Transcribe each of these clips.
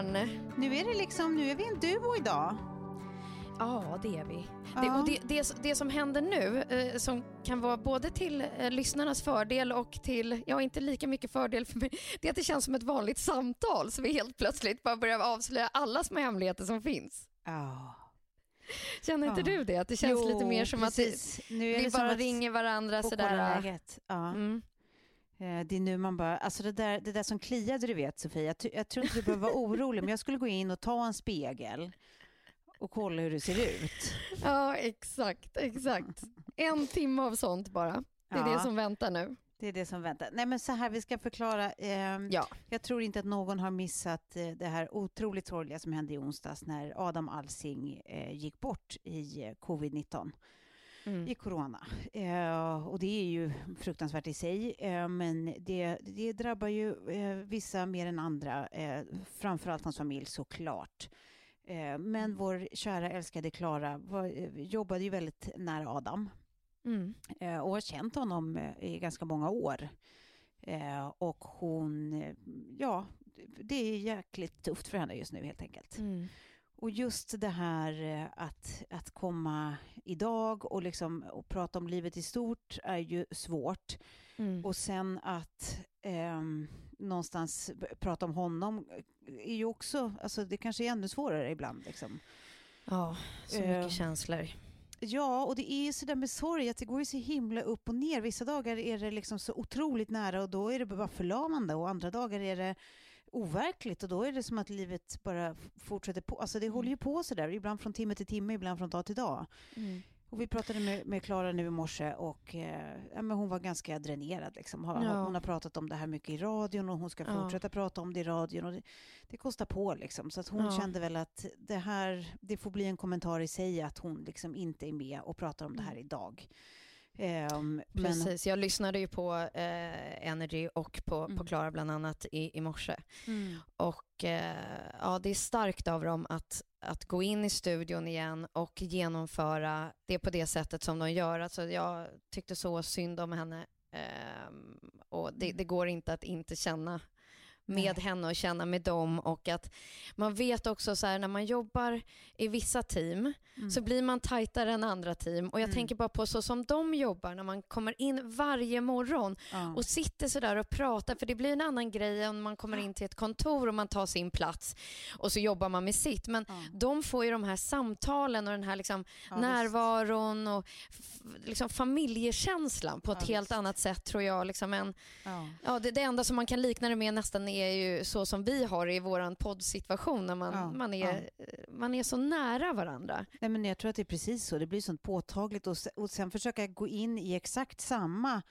Polan! Nu är det liksom, nu är vi en duo idag. Ja, det är vi. Ja. Det, och det, det, det som händer nu, eh, som kan vara både till eh, lyssnarnas fördel och till, ja inte lika mycket fördel för mig, det är att det känns som ett vanligt samtal så vi helt plötsligt bara börjar avslöja alla små hemligheter som finns. Ja. Känner inte Ja. du det? Att det känns Jo, lite mer som precis. att vi som bara att ringer varandra sådär. Ja. Mm. Eh, Det är nu man bara, alltså det där, det där som kliade du vet Sofia, jag, jag tror inte du behöver vara orolig, men jag skulle gå in och ta en spegel och kolla hur du ser ut. Ja, exakt, exakt. En timme av sånt bara. Det är Ja. det som väntar nu. Det är det som väntar. Nej men så här, vi ska förklara. ehm, Ja. Jag tror inte att någon har missat eh, det här otroligt sorgliga som hände i onsdags när Adam Alsing eh, gick bort i eh, covid-19. Mm. i corona. Eh, och det är ju fruktansvärt i sig, eh, men det, det drabbar ju eh, vissa mer än andra, eh, framförallt hans familj såklart. Eh, men vår kära älskade Klara var- eh, jobbade ju väldigt nära Adam Mm. och har känt honom i ganska många år. Och hon, ja, det är jäkligt tufft för henne just nu helt enkelt. Mm. Och just det här eh, att, att komma idag och, liksom, och prata om livet i stort är ju svårt. Mm. Och sen att ehm, någonstans prata om honom är ju också, alltså det kanske är ännu svårare ibland. Liksom. Ja, så Eh, mycket känslor. Ja, och det är ju sådär med sorg att det går ju så himla upp och ner. Vissa dagar är det liksom så otroligt nära och då är det bara förlamande och andra dagar är det overkligt och då är det som att livet bara fortsätter på. Alltså det Mm. håller ju på sådär, ibland från timme till timme, ibland från dag till dag. Mm. Och vi pratade med, med Klara nu i morse och eh, ja, men hon var ganska dränerad. Liksom. Har- Ja. Hon har pratat om det här mycket i radion och hon ska Ja. fortsätta prata om det i radion. Och det, det kostar på liksom. Så att hon Ja. kände väl att det här, det får bli en kommentar i sig att hon liksom inte är med och pratar om det här idag. Men, Precis, jag lyssnade ju på eh, Energy och på, på Mm. Klara bland annat i, i morse. Mm. Och eh, ja, det är starkt av dem att, att gå in i studion igen och genomföra det på det sättet som de gör. Alltså, jag tyckte så synd om henne. ehm, och det, det går inte att inte känna med Nej. henne och känna med dem och att man vet också så här när man jobbar i vissa team Mm. så blir man tajtare än andra team och jag Mm. tänker bara på så som de jobbar när man kommer in varje morgon Ja. och sitter sådär och pratar för det blir en annan grej om man kommer in till ett kontor och man tar sin plats och så jobbar man med sitt men Ja. de får ju de här samtalen och den här liksom Ja, närvaron och liksom familjekänslan på ett helt visst. annat sätt tror jag. Liksom än, Ja. ja, det, det enda som man kan likna det med nästan är ju så som vi har i vår poddsituation när man, Ja, man, är, man är så nära varandra. Nej, men jag tror att det är precis så. Det blir sånt påtagligt och, och sen försöka gå in i exakt samma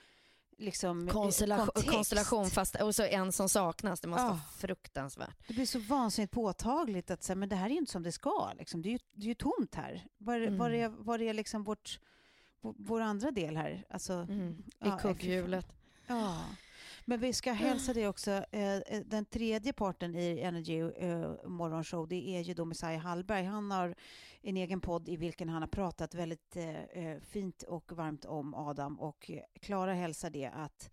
liksom, eh, Konstellation, konstellation fast, och så en som saknas. Det måste Ja. vara fruktansvärt. Det blir så vansinnigt påtagligt att säga, men det här är ju inte som det ska. Liksom. Det, är ju, det är ju tomt här. Var, Mm. var, är, var är liksom vårt, vår, andra del här? Alltså, Mm. ja, I kugghjulet. Ja. Men vi ska hälsa det också. Eh, eh, den tredje parten i Energy eh, morgonshow, det är ju då Messiah Hallberg. Han har en egen podd i vilken han har pratat väldigt fint och varmt om Adam och Klara hälsar det att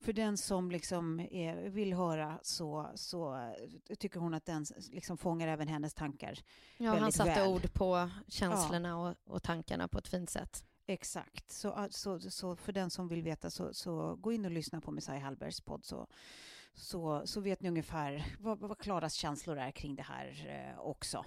för den som liksom vill höra så, så tycker hon att den liksom fångar även hennes tankar. Ja, han satte väl. ord på känslorna och, och tankarna på ett fint sätt. Exakt. Så, ah, så, så för den som vill veta så, så gå in och lyssna på Messiah Hallbergs podd så, så, så vet ni ungefär vad, vad Klaras känslor är kring det här eh, också.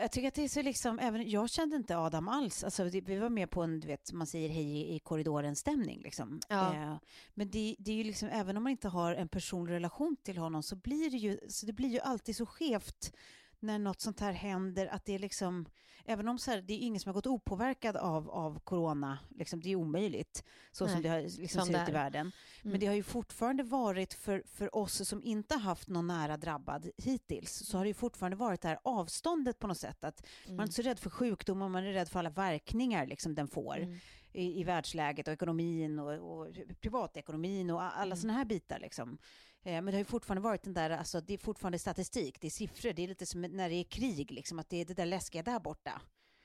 Jag tycker att det är så liksom, även jag kände inte Adam alls. Alltså, vi var med på en, du vet, man säger hej i, i korridoren-stämning. Liksom. Ja. Eh, men det, det är ju liksom, även om man inte har en personlig relation till honom så blir det ju, så det blir ju alltid så skevt när något sånt här händer, att det är liksom, även om så här, det är ingen som har gått opåverkad av, av corona, liksom, det är omöjligt, så som Nej, det har, liksom, som ser ut i är. världen. Men Mm. det har ju fortfarande varit för, för oss som inte har haft någon nära drabbad hittills, så har det ju fortfarande varit det här avståndet på något sätt, att man är inte så rädd för sjukdomar, man är rädd för alla verkningar liksom, den får Mm. i, i världsläget och ekonomin och, och privatekonomin och alla Mm. sådana här bitar. Liksom. Eh, men det har ju fortfarande varit den där, alltså det är fortfarande statistik, det är siffror, det är lite som när det är krig, liksom, att det är det där läskiga där borta.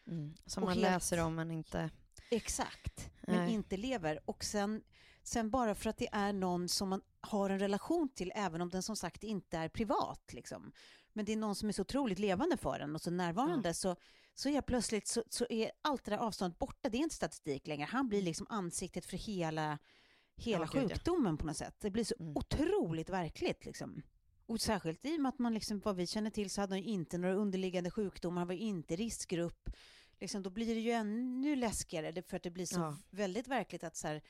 Mm. Som Och man helt- läser om men inte... Exakt, men Nej. inte lever. Och sen, sen bara för att det är någon som man har en relation till, även om den som sagt inte är privat. Liksom. Men det är någon som är så otroligt levande för en och så närvarande, så, så är plötsligt så, så är allt det där avståndet borta. Det är inte statistik längre. Han blir liksom ansiktet för hela, hela Ja, sjukdomen på något sätt. Det blir så Mm. otroligt verkligt. Liksom. Och särskilt i och med att man, liksom, vad vi känner till, så hade han ju inte några underliggande sjukdomar, han var ju inte riskgrupp. Liksom, då blir det ju ännu läskigare, för att det blir så Ja. väldigt verkligt att så här,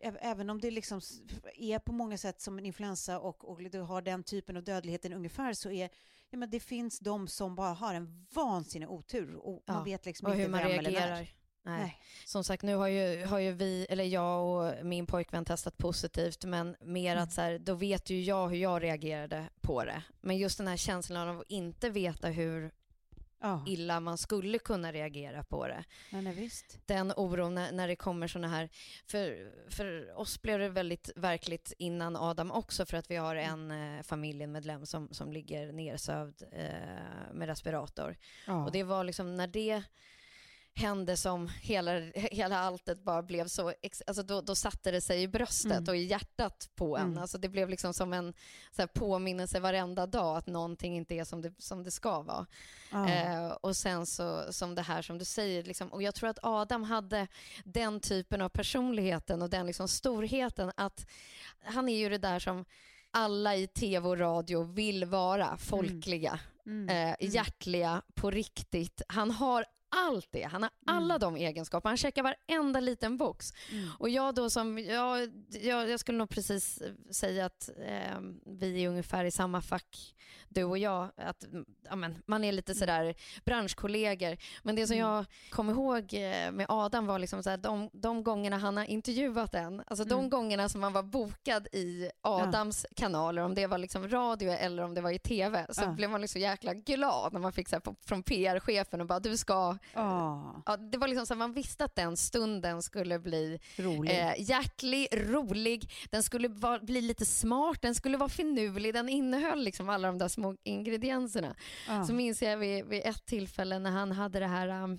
Även om det liksom är på många sätt som en influensa och, och du har den typen av dödligheten ungefär så är ja, men det finns de som bara har en vansinnig otur och Ja, man vet liksom Och inte hur man vem eller när. Nej. Som sagt, nu har ju, har ju vi, eller jag och min pojkvän testat positivt, men mer Mm. att så här, då vet ju jag hur jag reagerade på det. Men just den här känslan av att inte veta hur Ja, illa man skulle kunna reagera på det. men nej. Den oron när, när det kommer såna här, för, för oss blev det väldigt verkligt innan Adam också för att vi har en eh, familjemedlem som, som ligger nersövd eh, med respirator. Ja. Och det var liksom när det hände som hela, hela alltet bara blev så, alltså då, då satte det sig i bröstet Mm. och i hjärtat på en. Mm. Alltså det blev liksom som en så här, påminnelse varenda dag att någonting inte är som det, som det ska vara. ja. Eh, och sen så som det här som du säger, liksom, och jag tror att Adam hade den typen av personligheten och den liksom storheten att han är ju det där som alla i tv och radio vill vara, folkliga, Mm. eh, Mm. hjärtliga, på riktigt. Han har allt det, han har alla Mm. de egenskaperna, han checkar varenda liten box. Mm. Och jag då som, jag, jag, jag skulle nog precis säga att eh, vi är ungefär i samma fack, du och jag, att mm, ja, men, man är lite sådär branschkollegor. Men det som Mm. jag kom ihåg eh, med Adam var liksom såhär, de, de gångerna han har intervjuat en, alltså de Mm. gångerna som man var bokad i Adams kanaler, om det var liksom radio eller om det var i tv, så Ja. blev man liksom jäkla glad när man fick så här, på, från PR-chefen och bara du ska, Ja, ja, det var liksom så här, man visste att den stunden skulle bli roligt. Eh, hjärtlig, rolig, den skulle va- bli lite smart, den skulle vara finurlig, den innehöll liksom alla de där små ingredienserna. ja. Så minns jag vid, vid ett tillfälle när han hade det här um,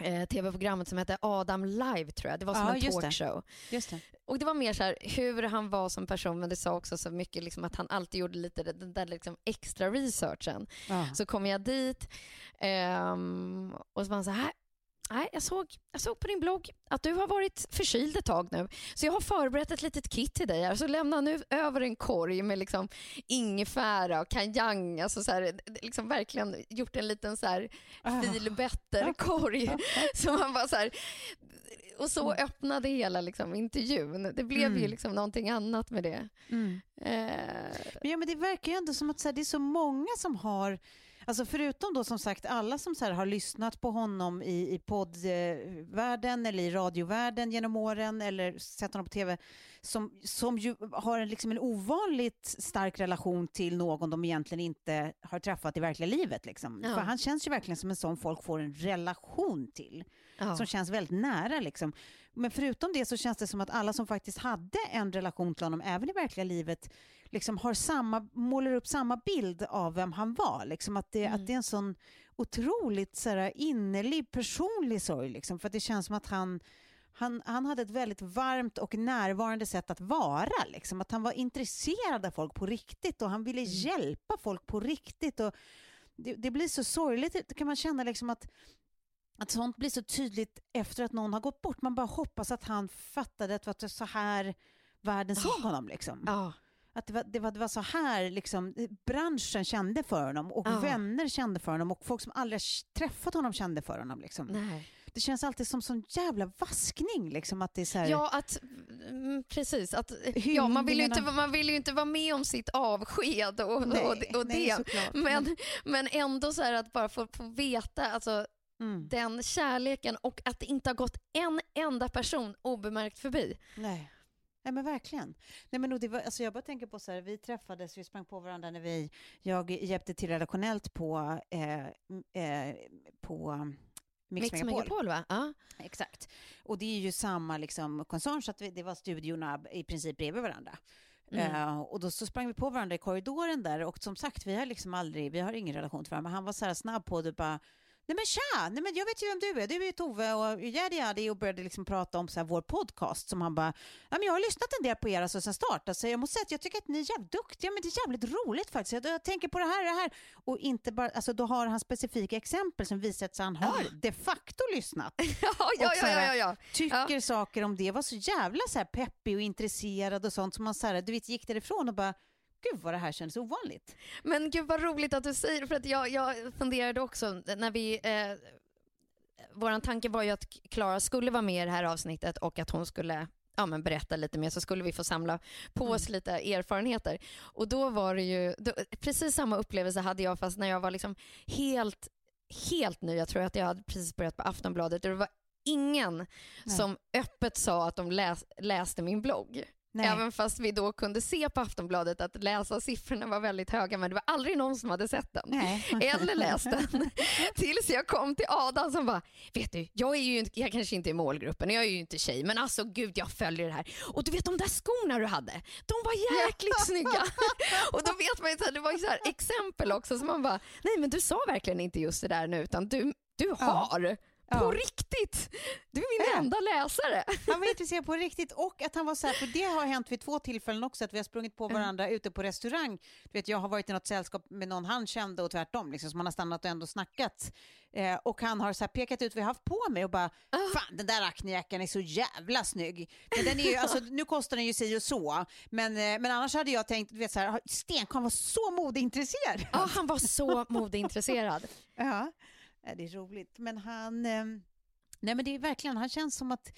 eh, tv-programmet som hette Adam Live tror jag. Det var som Ja, en just det. talkshow. Just det. Och det var mer så här hur han var som person men det sa också så mycket liksom att han alltid gjorde lite den där liksom extra researchen. Ja. Så kom jag dit ehm, och så var han så här Nej, jag såg, jag såg på din blogg att du har varit förkyld ett tag nu. Så jag har förberett ett litet kit till dig. här. Så lämna nu över en korg med liksom ingefära och kajang. Alltså så här, liksom verkligen gjort en liten så här Ah. feel better-korg. Så man bara så här, och så Mm. öppnade hela liksom intervjun. Det blev ju Mm. liksom någonting annat med det. Mm. Eh, Men, ja, men det verkar ju ändå som att så här, det är så många som har, alltså förutom då som sagt alla som så har lyssnat på honom i, i poddvärlden eller i radiovärlden genom åren eller sett honom på tv, som, som ju har en, liksom en ovanligt stark relation till någon de egentligen inte har träffat i verkliga livet. Liksom. Ja. För han känns ju verkligen som en sån folk får en relation till ja. som känns väldigt nära. Liksom. Men förutom det så känns det som att alla som faktiskt hade en relation till honom, även i verkliga livet, liksom har samma, målar upp samma bild av vem han var. Liksom att, det, Mm. att det är en sån otroligt så här, innerlig, personlig sorg. Liksom, för att det känns som att han han, han hade ett väldigt varmt och närvarande sätt att vara. Liksom. Att han var intresserad av folk på riktigt och han ville Mm. hjälpa folk på riktigt. Och det, det blir så sorgligt, kan man känna liksom att att sånt blir så tydligt efter att någon har gått bort. Man bara hoppas att han fattade att det var så här världen såg honom. Liksom. Ja. Att det var, det, var, det var så här liksom, branschen kände för honom och Ja. vänner kände för honom och folk som aldrig träffat honom kände för honom. Liksom. Nej. Det känns alltid som sån jävla vaskning. Liksom, att det är så här, Ja, att, mm, precis. Att, ja, man, vill ju inte, man vill ju inte vara med om sitt avsked och, nej, och, och nej, det. såklart. Men, men ändå så här att bara få, få veta alltså, Mm. den kärleken och att det inte har gått en enda person obemärkt förbi. Nej. Nej men verkligen. Nej, men det var, alltså jag bara tänker på så här, vi träffades, vi sprang på varandra när vi, jag hjälpte till redaktionellt på, eh, eh, på Mix, Megapol. va? Ja. Exakt. Och det är ju samma liksom, koncern, så att vi, det var studiorna i princip bredvid varandra. Mm. Eh, och då så sprang vi på varandra i korridoren där och som sagt, vi har liksom aldrig, vi har ingen relation till varandra, men han var så här snabb på det bara Nej men tja, nej men jag vet ju vem du är, du är Tove och jadi jadi och började liksom prata om så här vår podcast som han bara, ja men jag har lyssnat en del på er alltså sen start, alltså jag måste säga att jag tycker att ni är jävligt duktiga, men det är jävligt roligt faktiskt, jag, jag tänker på det här och det här. Och inte bara, alltså då har han specifika exempel som visar att han har de facto lyssnat. Ja, ja, ja, här, ja, ja. tycker saker om det, var så jävla så här peppig och intresserad och sånt som man så här, du vet, gick därifrån och bara, gud vad det här kändes ovanligt. Men gud vad roligt att du säger för att jag, jag funderade också när vi eh, Vår tanke var ju att Klara skulle vara med i det här avsnittet och att hon skulle ja, men berätta lite mer så skulle vi få samla på oss lite erfarenheter. Och då var det ju då, precis samma upplevelse hade jag fast när jag var liksom helt, helt ny. Jag tror att jag hade precis börjat på Aftonbladet och det var ingen Nej. som öppet sa att de läs, läste min blogg. Nej. Även fast vi då kunde se på Aftonbladet att läsa siffrorna var väldigt höga men det var aldrig någon som hade sett den. Nej. Eller läst den. Tills jag kom till Adam som bara, vet du, jag är ju inte, jag kanske inte är i målgruppen, jag är ju inte tjej, men alltså gud jag följer det här. Och du vet de där skorna du hade, de var jäkligt snygga. Och då vet man ju, så här, det var ju så exempel också som man bara, nej men du sa verkligen inte just det där nu utan du, du har. På Ja. riktigt! Du är min Ja. enda läsare. Han var intresserad på riktigt och att han var så här, för det har hänt vid två tillfällen också, att vi har sprungit på varandra ute på restaurang. Du vet, jag har varit i något sällskap med någon han kände och tvärtom, liksom, som man har stannat och ändå snackat. Eh, och han har så pekat ut vad jag har haft på mig och bara, fan den där acnejackan är så jävla snygg. Men den är ju, alltså, nu kostar den ju si och så, men, eh, men annars hade jag tänkt, du vet så här, Stenkarl var så modeintresserad. Ja, han var så modeintresserad. Ja, det är roligt. Men han... Eh, nej, men det är verkligen, han känns som att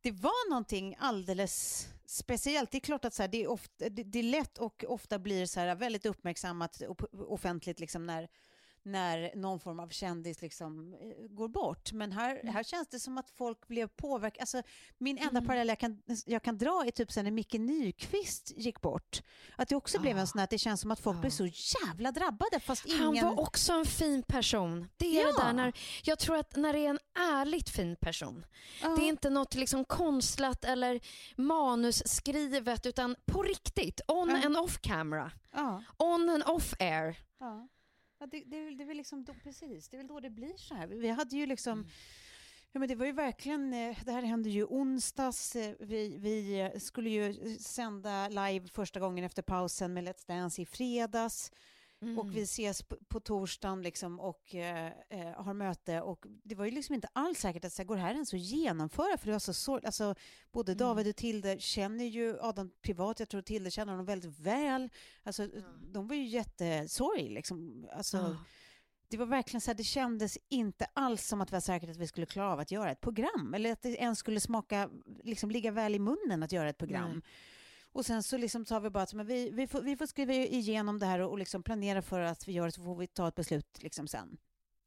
det var någonting alldeles speciellt. Det är klart att så här, det, är ofta, det, det är lätt och ofta blir så här väldigt uppmärksammat offentligt liksom när, när någon form av kändis liksom eh, går bort. Men här, här känns det som att folk blev påverkade. Alltså, min enda parallell jag kan, jag kan dra är typ sen när Micke Nyqvist gick bort. Att det också blev en sån här, att det känns som att folk blev så jävla drabbade fast ingen... Han var också en fin person. Det är Ja. det där när, jag tror att när det är en ärligt fin person. Ja. Det är inte något liksom konstlat eller manusskrivet utan på riktigt. On and off camera. On and off air. Ja. Det, det, det är väl liksom då, precis, det är väl då det blir så här. Vi hade ju liksom, Ja, men det var ju verkligen, eh, det här hände ju onsdags. Eh, vi, vi eh, skulle ju sända live första gången efter pausen med Let's Dance i fredags. Mm. Och vi ses på, på torsdagen liksom och eh, har möte och det var ju liksom inte alls säkert att så här, går det här ens att genomföra för det var så sorgligt. Alltså, både mm. David och Tilde känner ju Adam privat, jag tror Tilde känner honom väldigt väl. Alltså, mm. De var ju jättesorg liksom. Alltså, det var verkligen så här, det kändes inte alls som att det var säkert att vi skulle klara av att göra ett program eller att det ens skulle smaka, liksom ligga väl i munnen att göra ett program. Och sen så liksom sa vi bara att vi, vi, får, vi får skriva igenom det här och, och liksom planera för att vi gör det så får vi ta ett beslut liksom sen.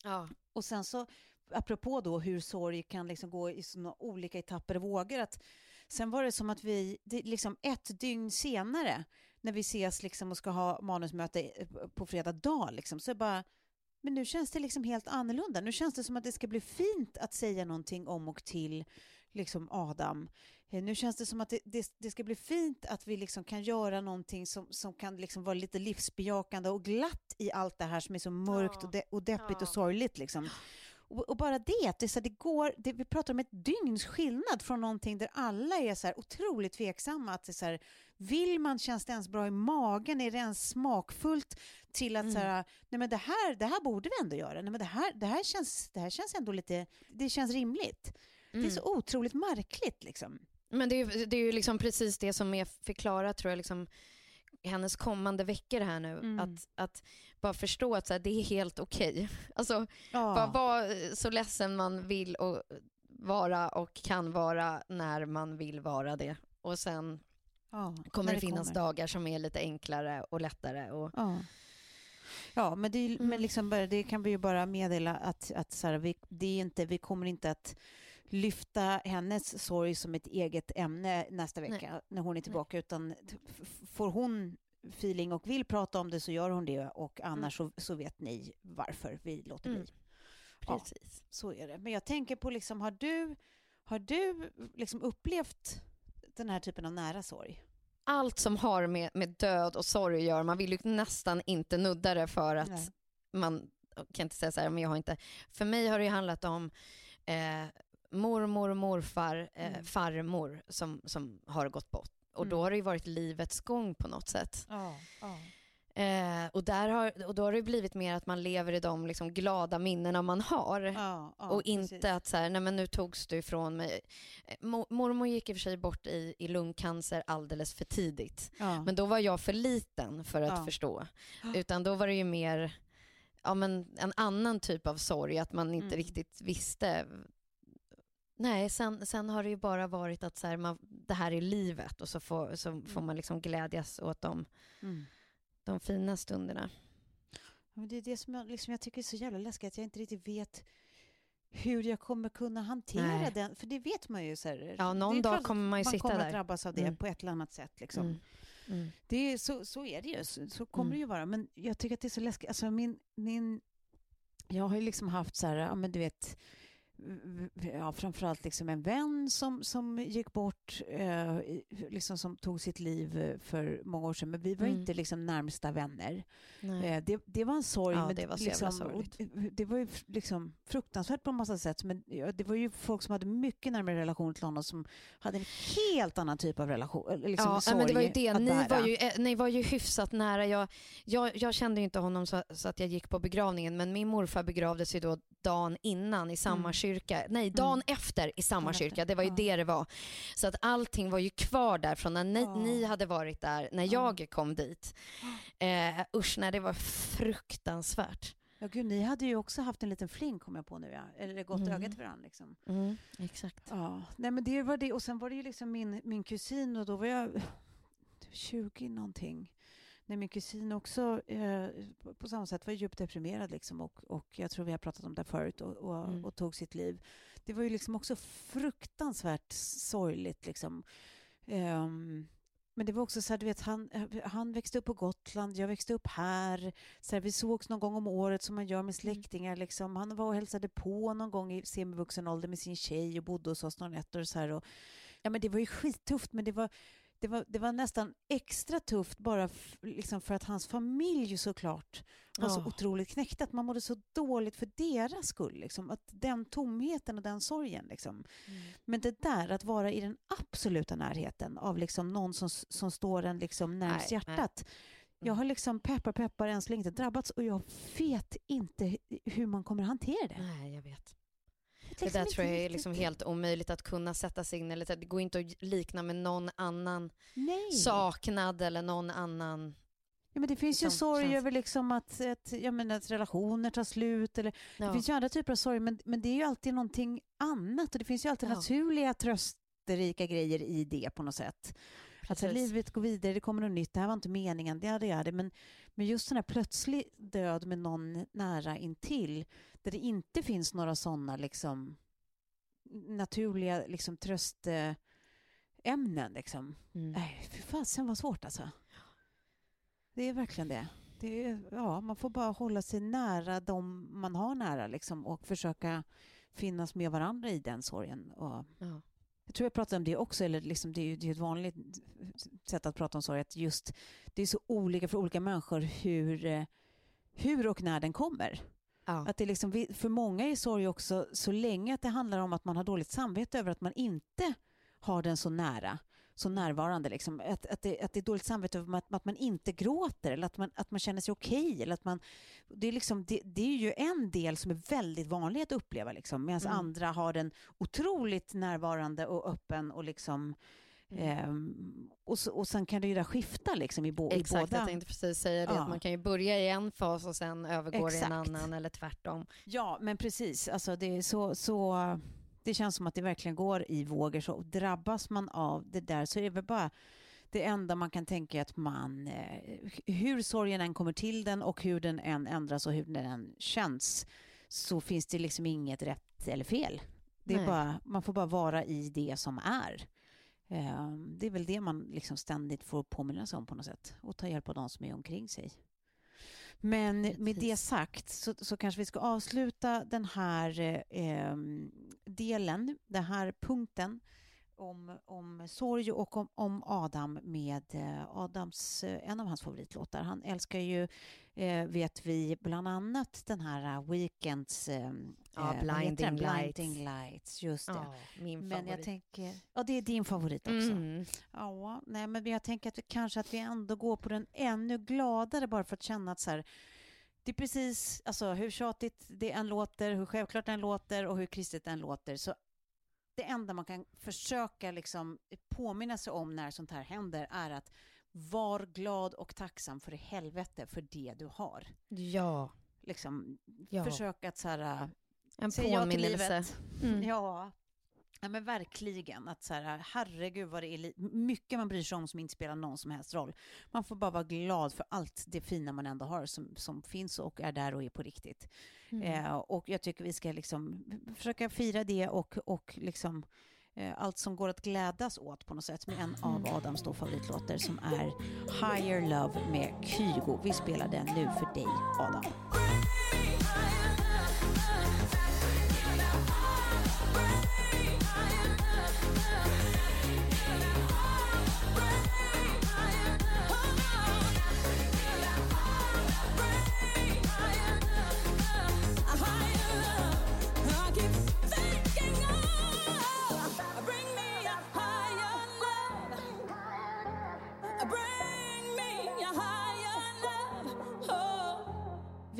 Ja. Och sen så, apropå då hur sorg kan liksom gå i såna olika etapper och vågor, att sen var det som att vi, det, liksom ett dygn senare, när vi ses liksom och ska ha manusmöte på fredag dag, liksom, så bara men nu känns det liksom helt annorlunda. Nu känns det som att det ska bli fint att säga någonting om och till liksom Adam. Nu känns det som att det, det, det ska bli fint att vi liksom kan göra någonting som, som kan liksom vara lite livsbejakande och glatt i allt det här som är så mörkt ja. och, de, och deppigt ja. och sorgligt. Liksom. Och, och, bara det, att det, så det går, det, vi pratar om ett dygns skillnad från någonting där alla är så här otroligt tveksamma. Att det så här, vill man, känns det ens bra i magen? Är det ens smakfullt? Till att mm. så här, nej men det här, det här borde vi ändå göra. Nej men det här, det här, känns, det här känns ändå lite, det känns rimligt. Mm. Det är så mm. otroligt märkligt liksom. Men det är, det är ju liksom precis det som är förklarat tror jag, liksom, hennes kommande veckor här nu. Mm. Att, att bara förstå att så här, det är helt okej. Okay. Alltså, ja. bara vara så ledsen man vill och vara och kan vara när man vill vara det. Och sen ja, kommer det, det finnas kommer. dagar som är lite enklare och lättare. Och... Ja. Ja, men, det, mm. men liksom bara, det kan vi ju bara meddela att, att så här, vi, det är inte, vi kommer inte att lyfta hennes sorg som ett eget ämne nästa vecka Nej. när hon är tillbaka, Nej. utan får hon feeling och vill prata om det så gör hon det och mm. annars mm. så, så, vet ni varför vi låter bli. Mm. Precis. Ja, så är det. Men jag tänker på, liksom, har du, har du liksom upplevt den här typen av nära sorg? Allt som har med, med död och sorg att göra, man vill ju nästan inte nudda det för att Nej. man kan inte säga så här, men jag har inte. För mig har det handlat om eh, mormor, morfar, eh, mm. farmor som, som har gått bort. Och då mm. har det ju varit livets gång på något sätt. Ja, ja. Eh, och, där har, och då har det blivit mer att man lever i de liksom glada minnena man har. Ja, ja, och inte precis. att så här, nej men nu togs du ifrån mig. Eh, mormor gick i och för sig bort i, i lungcancer alldeles för tidigt. Ja. Men då var jag för liten för att förstå. Utan då var det ju mer ja, men en annan typ av sorg, att man inte mm. riktigt visste Nej, sen, sen har det ju bara varit att så här, man, det här är livet och så får, så mm. får man liksom glädjas åt de, mm. de fina stunderna. Men det är det som jag, liksom, jag tycker är så jävla läskigt, att jag inte riktigt vet hur jag kommer kunna hantera Nej. den. För det vet man ju. Så här, ja, någon dag kommer man ju man sitta där. Man kommer att drabbas av det mm. på ett eller annat sätt. Liksom. Mm. Mm. Det är, så, så är det ju, så, så kommer mm. det ju vara. Men jag tycker att det är så läskigt. Alltså min, min, jag har ju liksom haft så här, ja men du vet, ja, framförallt liksom en vän som, som gick bort, eh, liksom som tog sitt liv eh, för många år sedan. Men vi var mm. inte liksom närmsta vänner. Eh, det, det var en sorg. Ja, det var så liksom, sorgligt. Det var ju liksom fruktansvärt på en massa sätt. Men det var ju folk som hade mycket närmare relation till honom som hade en helt annan typ av relation. Liksom ja, men det var ju det. Ni var ju, ni var ju hyfsat nära. Jag, jag, jag kände inte honom så, så, att jag gick på begravningen, men min morfar begravdes ju då dagen innan i samma mm. kyrka. Nej, mm. dagen mm. efter i samma kyrka. Det var ju ja. det det var. Så att allting var ju kvar där från när ni, ja. ni hade varit där, när jag kom dit. Eh, usch, nej, det var fruktansvärt. Ja, gud, ni hade ju också haft en liten fling, kom jag på nu, ja. eller gått mm. ögat för varandra. Liksom. Mm, exakt. Ja, nej, men det var det. Och sen var det ju liksom min, min kusin och då var jag 20 någonting när min kusin också eh, på samma sätt var djupt deprimerad liksom och, och jag tror vi har pratat om det förut och, och, mm. och, tog sitt liv. Det var ju liksom också fruktansvärt sorgligt liksom. Um, men det var också så här, du vet, han, han växte upp på Gotland, jag växte upp här. Så här, vi sågs någon gång om året som man gör med mm. släktingar. Liksom. Han var och hälsade på någon gång i semivuxen ålder med sin tjej och bodde hos oss några nätter. Så här, och, ja, men det var ju skittufft, men det var, det var, det var nästan extra tufft bara liksom för att hans familj såklart var så Ja. otroligt knäckt. Att man mådde så dåligt för deras skull. Liksom. Att den tomheten och den sorgen. Liksom. Men det där att vara i den absoluta närheten av liksom någon som, som står en liksom närmst hjärtat. Jag har liksom peppar peppar än så länge inte drabbats och jag vet inte hu- hur man kommer att hantera det. Nej, jag vet. Det där tror jag är liksom helt omöjligt att kunna sätta sig in eller det går inte att likna med någon annan Nej. saknad eller någon annan. Ja, men det finns ju liksom sorg känns- över liksom att, att, ja, men att relationer tar slut. Eller, Det Ja. finns ju andra typer av sorg, men, men det är ju alltid någonting annat. Och det finns ju alltid Ja. naturliga trösterika grejer i det på något sätt. Att så här, Precis. livet går vidare, det kommer något nytt, det här var inte meningen, det är det. Men, men just den här plötslig död med någon nära intill, där det inte finns några sådana liksom, naturliga liksom, tröstämnen. Liksom. Mm. Nej, fy fasen vad svårt alltså. Det är verkligen det. det är, ja, man får bara hålla sig nära de man har nära liksom, och försöka finnas med varandra i den sorgen. Och Ja. Jag tror jag pratade om det också, eller liksom, det är ju det är ett vanligt sätt att prata om sorg, att just det är så olika för olika människor hur, eh, hur och när den kommer. Ja. Att det liksom, för många är sorg också så länge att det handlar om att man har dåligt samvete över att man inte har den så nära, så närvarande. Liksom. Att, att, det, att det är dåligt samvete över att, att man inte gråter eller att man, att man känner sig okej. eller att man, det, är liksom, det, det är ju en del som är väldigt vanlig att uppleva liksom, medan Mm. andra har den otroligt närvarande och öppen och liksom Mm. ehm, och, så, och sen kan det ju där skifta liksom i, bo, i Exakt, båda. jag tänkte precis säga det. Ja. Att man kan ju börja i en fas och sen övergår i en Exakt. annan eller tvärtom. Ja, men precis. Alltså det, är så, så, det känns som att det verkligen går i vågor. Så drabbas man av det där så är det väl bara det enda man kan tänka är att man, eh, hur sorgen än kommer till den och hur den än ändras och hur den än känns, så finns det liksom inget rätt eller fel. Det är Nej. bara, man får bara vara i det som är. Eh, Det är väl det man liksom ständigt får påminna sig om på något sätt och ta hjälp av de som är omkring sig. Men med det sagt så, så kanske vi ska avsluta den här eh, delen, den här punkten om, om sorg och om, om Adam med eh, Adams, eh, en av hans favoritlåtar. Han älskar ju, eh, vet vi, bland annat den här uh, Weekends... Eh, Ja, eh, den? Blinding Lights. Blinding Lights. Just det. Ja, min men favorit. jag tänker, ja det är din favorit också. Mm. Ja, nej, men jag tänker att vi, kanske att vi ändå går på den ännu gladare bara för att känna att så här, det är precis, alltså hur tjatigt det än låter, hur självklart det än låter och hur kristet det än låter, så det enda man kan försöka liksom påminna sig om när sånt här händer är att var glad och tacksam för i helvete för det du har. Ja, Liksom, ja. försök att så här, en till påminnelse. livet. Mm. Ja. ja, men verkligen. Att så här, herregud vad det är mycket man bryr sig om som inte spelar någon som helst roll. Man får bara vara glad för allt det fina man ändå har som, som finns och är där och är på riktigt. Mm. Eh, och jag tycker vi ska liksom försöka fira det och, och liksom eh, allt som går att glädjas åt på något sätt med en av Adams då favoritlåtar som är Higher Love med Kygo. Vi spelar den nu för dig Adam.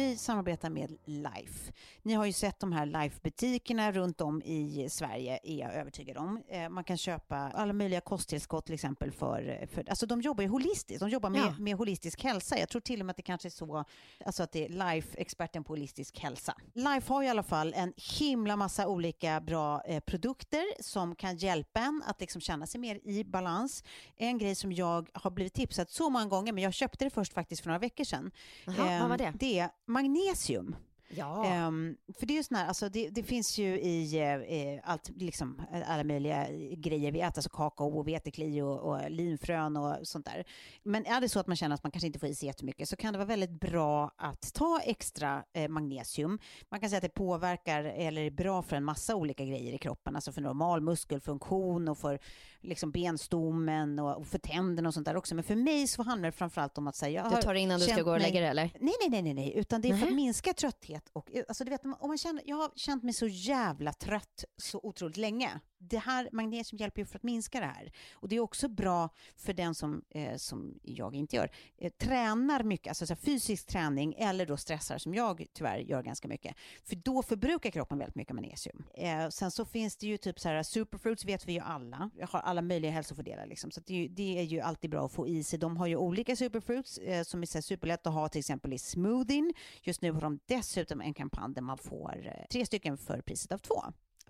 Vi samarbetar med Life. Ni har ju sett de här Life-butikerna runt om i Sverige, är jag övertygad om. Eh, Man kan köpa alla möjliga kosttillskott till exempel för, för alltså de jobbar ju holistiskt, de jobbar med, Ja. med holistisk hälsa. Jag tror till och med att det kanske är så, alltså att det är Life, experten på holistisk hälsa. Life har i alla fall en himla massa olika bra eh, produkter som kan hjälpa en att liksom känna sig mer i balans. En grej som jag har blivit tipsad så många gånger, men jag köpte det först faktiskt för några veckor sedan. Jaha, vad var Ehm, det? Det är magnesium. Ja. Ehm, för det är ju sån här, alltså det, det finns ju i eh, allt, liksom, eh, alla möjliga eh, grejer vi äter, alltså kakao och vetekli och, och linfrön och sånt där. Men är det så att man känner att man kanske inte får i sig jättemycket så kan det vara väldigt bra att ta extra eh, magnesium. Man kan säga att det påverkar eller är bra för en massa olika grejer i kroppen, alltså för normal muskelfunktion och för liksom benstommen och, och för tänderna och sånt där också. Men för mig så handlar det framförallt om att säga... Du tar det innan du ska gå och lägga dig eller? Nej, nej, nej, nej, nej, utan det är för att minska trötthet. Och, alltså, du vet, om man känner, jag har känt mig så jävla trött så otroligt länge. Det här, magnesium hjälper ju för att minska det här. Och det är också bra för den som, eh, som jag inte gör, eh, tränar mycket, alltså så fysisk träning eller då stressar som jag tyvärr gör ganska mycket. För då förbrukar kroppen väldigt mycket magnesium. Eh, sen så finns det ju typ så här superfruits vet vi ju alla. Jag har alla möjliga hälsofördelar liksom. Så det är, det, är ju alltid bra att få i sig. De har ju olika superfruits eh, som är så superlätt att ha till exempel i smoothien. Just nu har de dessutom en kampanj där man får eh, tre stycken för priset av två.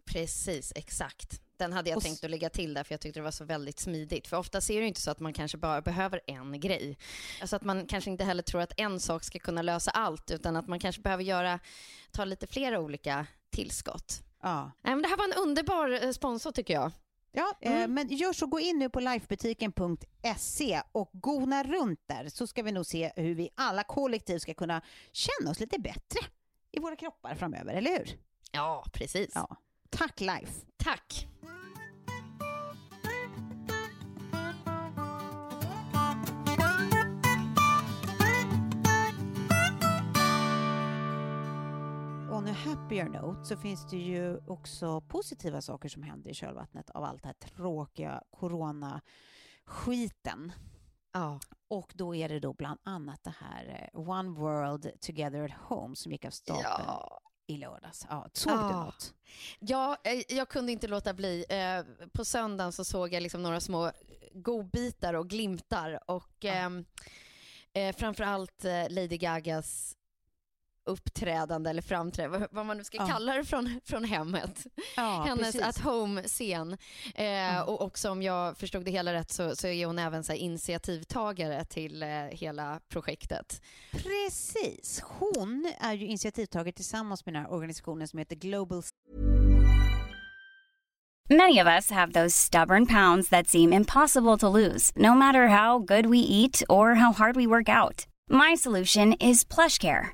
Precis, exakt. Den hade jag och tänkt att lägga till där för jag tyckte det var så väldigt smidigt. För ofta är det inte så att man kanske bara behöver en grej. Alltså att man kanske inte heller tror att en sak ska kunna lösa allt utan att man kanske behöver göra, ta lite flera olika tillskott. Ja. Men det här var en underbar eh, sponsor tycker jag. Ja, eh, mm. eh, men gör så, gå in nu på lifebutiken.se och gona runt där så ska vi nog se hur vi alla kollektivt ska kunna känna oss lite bättre i våra kroppar framöver, eller hur? Ja, precis. Ja. Tack Life. Tack. on a happier note så finns det ju också positiva saker som händer i kölvattnet av allt det här tråkiga coronaskiten. Ja. Och då är det då bland annat det här eh, One World Together at Home som gick av stapeln ja. I lördags. Ja, såg ja. du något? Ja, eh, jag kunde inte låta bli. Eh, på söndagen så såg jag liksom några små godbitar och glimtar och. Ehm, eh, framförallt Lady Gagas uppträdande eller framträdande, vad man nu ska ja. kalla det från, från hemmet. Ja, Hennes precis. at home-scen. Eh, ja. Och också om jag förstod det hela rätt så, så är hon även så initiativtagare till eh, hela projektet. Precis. Hon är ju initiativtagare tillsammans med den här organisationen som heter Global Many of us have those stubborn pounds that seem impossible to lose, no matter how good we eat or how hard we work out. My solution is plush care.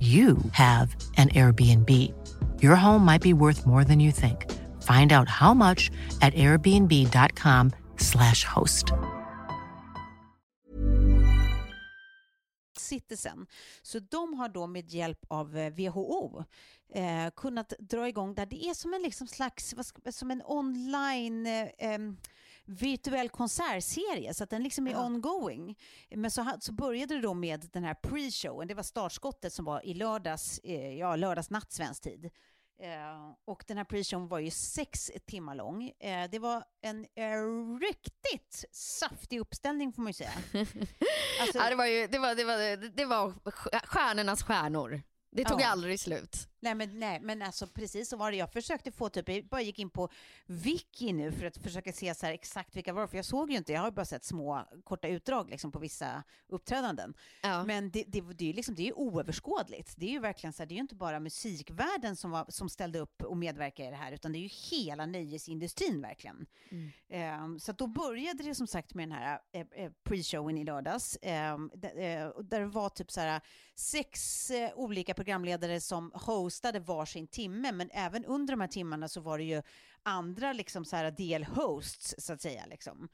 you have an Airbnb. Your home might be worth more than you think. Find out how much at airbnb.com slash host. Citizen. Så de har då med hjälp av eh, WHO eh, kunnat dra igång där det är som en liksom slags, som en online eh, virtuell konsertserie så att den liksom är ja. ongoing. Men så, så började det då med den här pre-showen, det var startskottet som var i lördags, eh, ja lördags natt svensk tid. Eh, och den här pre-showen var ju sex timmar lång. Eh, det var en eh, riktigt saftig uppställning får man ju säga. Alltså, ja, det var ju det var, det var, det var stjärnornas stjärnor. Det tog ja. aldrig slut. Nej men, nej, men alltså precis så var det. Jag försökte få typ, jag bara gick in på Wiki nu för att försöka se så exakt vilka var, för jag såg ju inte, jag har bara sett små korta utdrag liksom på vissa uppträdanden. Ja. Men det, det, det, är liksom, det är ju oöverskådligt. Det är ju verkligen så här, det är ju inte bara musikvärlden som, var, som ställde upp och medverkade i det här, utan det är ju hela nöjesindustrin verkligen. Mm. Ehm, så då började det som sagt med den här eh, pre-showen i lördags, och där det var typ så här sex eh, olika programledare som hostade varsin timme, men även under de här timmarna så var det ju andra liksom så här delhosts så att säga. Liksom.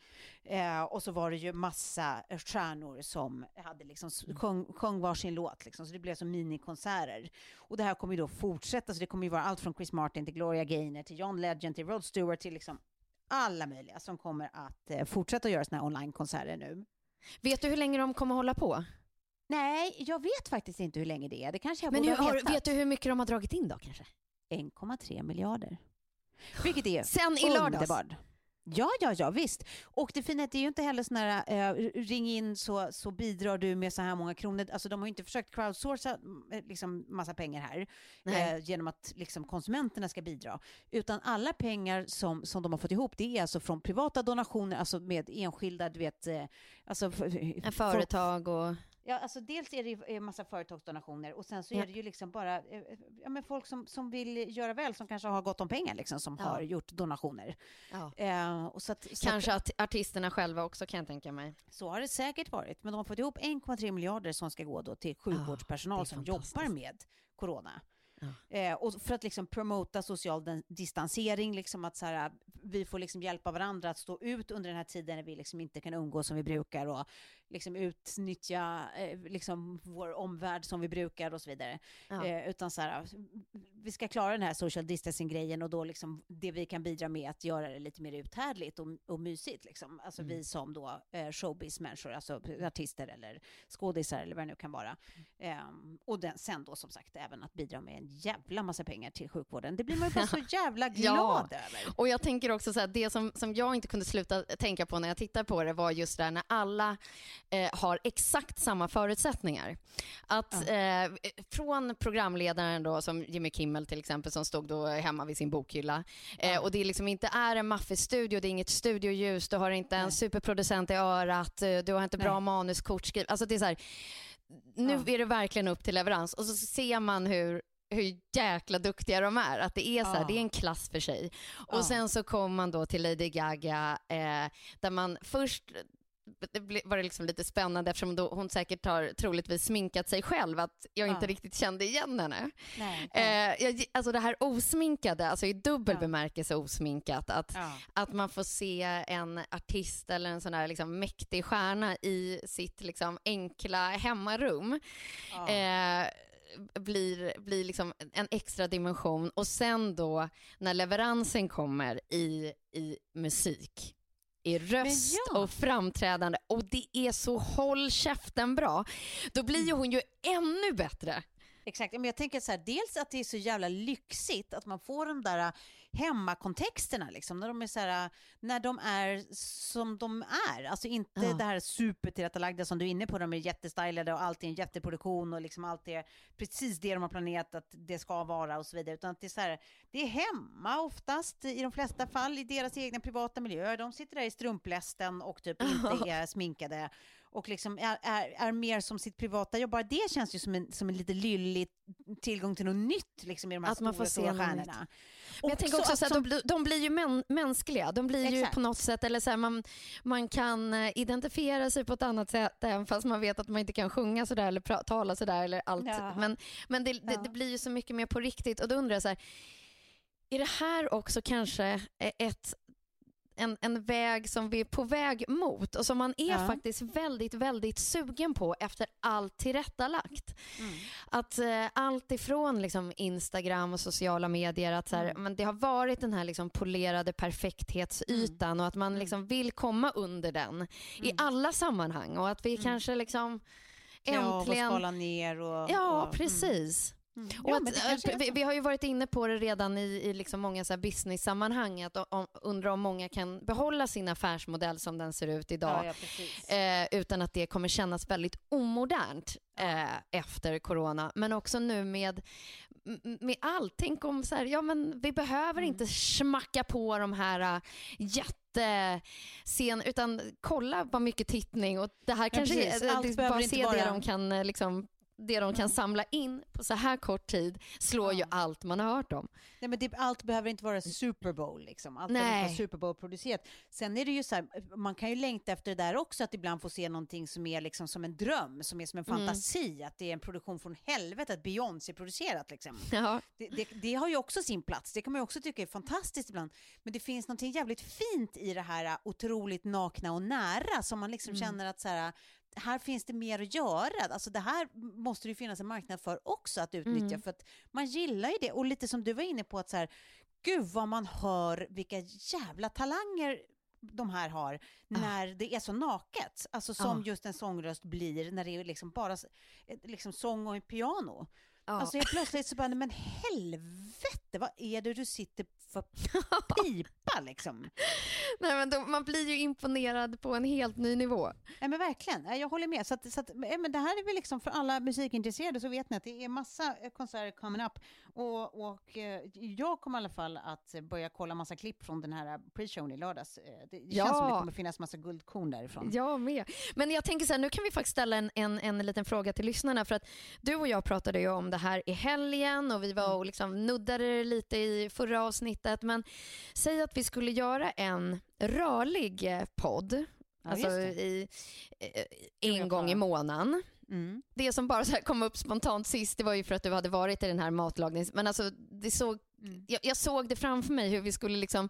Eh, och så var det ju massa eh, stjärnor som hade liksom s- sjöng, sjöng varsin låt, liksom, så det blev som minikonserter. Och det här kommer ju då fortsätta, så det kommer ju vara allt från Chris Martin till Gloria Gaynor till John Legend till Rod Stewart till liksom alla möjliga som kommer att eh, fortsätta göra såna här onlinekonserter nu. Vet du hur länge de kommer hålla på? Nej, jag vet faktiskt inte hur länge det är. Det kanske jag Men borde hur, ha vetat. vet du hur mycket de har dragit in då kanske? 1,3 miljarder. Vilket är Sen i lördags? underbart. Ja, ja, ja, visst. Och det fina är att det är ju inte heller sån här, eh, ring in så, så bidrar du med så här många kronor. Alltså de har ju inte försökt crowdsourca eh, liksom massa pengar här Nej. eh, genom att liksom konsumenterna ska bidra. Utan alla pengar som, som de har fått ihop det är alltså från privata donationer, alltså med enskilda, du vet, eh, alltså f- företag och... Ja, alltså dels är det ju en massa företagsdonationer och sen så är det ju liksom bara eh, ja, men folk som, som vill göra väl, som kanske har gott om pengar liksom, som Ja. har gjort donationer. Ja. Eh, och så att, så Kanske att, artisterna själva också kan jag tänka mig. så har det säkert varit, men de har fått ihop 1,3 miljarder som ska gå då till sjukvårdspersonal är som jobbar med corona. Ja. Eh, och för att liksom promota social distansering, liksom att så här, vi får liksom hjälpa varandra att stå ut under den här tiden när vi liksom inte kan umgås som vi brukar och liksom utnyttja eh, liksom vår omvärld som vi brukar och så vidare. Ja. Eh, utan så här, vi ska klara den här social distancing-grejen och då liksom det vi kan bidra med att göra det lite mer uthärdligt och, och mysigt. Liksom. Alltså Mm. vi som då eh, showbiz-människor, alltså artister eller skådisar eller vad det nu kan vara. Ehm, och den, sen då som sagt även att bidra med en jävla massa pengar till sjukvården. Det blir man ju bara så jävla glad över. Och jag tänker också så här, det som, som jag inte kunde sluta tänka på när jag tittar på det var just det här när alla eh, har exakt samma förutsättningar. Att eh, från programledaren då, som Jimmy Kimmel till exempel, som stod då hemma vid sin bokhylla. Eh, och det liksom inte är en maffig studio, det är inget studioljus, du har inte en superproducent i örat, eh, du har inte bra Nej. manuskort skrivet. Alltså det är så här, nu är det verkligen upp till leverans. Och så ser man hur hur jäkla duktiga de är. Att det är så här, Ja. det är en klass för sig. Och Ja. sen så kom man då till Lady Gaga eh, där man först det var det liksom lite spännande eftersom hon säkert har troligtvis sminkat sig själv att jag inte Ja. riktigt kände igen henne. Nej, Eh, jag, alltså det här osminkade, alltså i dubbel Ja. bemärkelse osminkat, att, ja. att man får se en artist eller en sån här liksom mäktig stjärna i sitt liksom enkla hemmarum eh, blir, blir liksom en extra dimension och sen då när leveransen kommer i, i musik i röst ja. och framträdande och det är så håll käften bra, då blir ju hon ju ännu bättre. Exakt, men jag tänker så här, dels att det är så jävla lyxigt att man får de där äh, hemmakontexterna, liksom, när de är så här, äh, när de är som de är. Alltså inte Ja. det här supertillrättalagda som du är inne på, de är jättestylade och allt är en jätteproduktion och liksom allt är precis det de har planerat att det ska vara och så vidare. Utan att det är så här, det är hemma oftast i de flesta fall i deras egna privata miljöer. De sitter där i strumplästen och typ inte är sminkade och liksom är, är, är mer som sitt privata jobb. Bara det känns ju som en, som en lite lyllig tillgång till något nytt liksom, i de här Att man stora, får se stora stjärnorna. Men jag tänker också att så att som- de, blir- de blir ju män, mänskliga. De blir ju Exakt. på något sätt, eller så här, man, man kan eh, identifiera sig på ett annat sätt även fast man vet att man inte kan sjunga sådär eller pra- tala sådär eller allt. Ja. Men, men det, det, Ja. det blir ju så mycket mer på riktigt och då undrar jag så här, är det här också kanske eh, ett en, en väg som vi är på väg mot och som man är Ja. faktiskt väldigt, väldigt sugen på efter allt tillrättalagt. Mm. Att eh, allt ifrån liksom, Instagram och sociala medier, att så här, Mm. men det har varit den här liksom, polerade perfekthetsytan och att man Mm. liksom, vill komma under den i Mm. alla sammanhang och att vi Mm. kanske liksom Klä av och äntligen... skala ner och... Ja, och, mm. precis. Mm. Ja, att, vi, vi, har ju varit inne på det redan i, i liksom många business-sammanhang, att om, undra om många kan behålla sin affärsmodell som den ser ut idag, ja, ja, eh, utan att det kommer kännas väldigt omodernt eh, efter corona. Men också nu med, med allt. Tänk om så här, ja men vi behöver mm. inte smacka på de här uh, jättescen, utan kolla vad mycket tittning och det här kanske precis. är, det, bara se det de kan eh, liksom det de kan mm. samla in på så här kort tid slår ja. ju allt man har hört om. Nej, men det, allt behöver inte vara Super Bowl. Liksom. Allt Nej. behöver inte vara Super Bowl-producerat. Sen är det ju så här, man kan ju längta efter det där också, att ibland få se någonting som är liksom som en dröm, som är som en mm. fantasi, mm. att det är en produktion från helvetet, Beyoncé-producerat. Liksom. Ja. Det, det, det, har ju också sin plats, det kan man ju också tycka är fantastiskt ibland. Men det finns någonting jävligt fint i det här otroligt nakna och nära, som man liksom mm. känner att så här, här finns det mer att göra. Alltså det här måste det finnas en marknad för också att utnyttja, mm. för att man gillar ju det. Och lite som du var inne på, att så här, gud vad man hör vilka jävla talanger de här har när ah. det är så naket. Alltså som ah. just en sångröst blir när det är liksom bara liksom sång och en piano. Ah. Alltså helt plötsligt så bara, men helvete, vad är det du sitter för pipa liksom? Nej, men då, man blir ju imponerad på en helt ny nivå. Ja, men verkligen, jag håller med. Så, att, så att, men det här är väl liksom för alla musikintresserade så vet ni att det är massa konserter coming up. Och, och eh, jag kommer i alla fall att börja kolla massa klipp från den här pre-showen i lördags. Eh, det ja. känns som det kommer finnas massa guldkorn därifrån. Jag med. Men jag tänker så här, nu kan vi faktiskt ställa en, en, en liten fråga till lyssnarna. För att du och jag pratade ju om det här i helgen och vi var mm. och liksom nuddade lite i förra avsnittet. Men säg att vi skulle göra en rörlig eh, podd, ja, alltså i, en gång i månaden. Mm. Det som bara så kom upp spontant sist, det var ju för att du hade varit i den här matlagnings... Men alltså, det såg, mm. jag, jag, såg det framför mig hur vi skulle liksom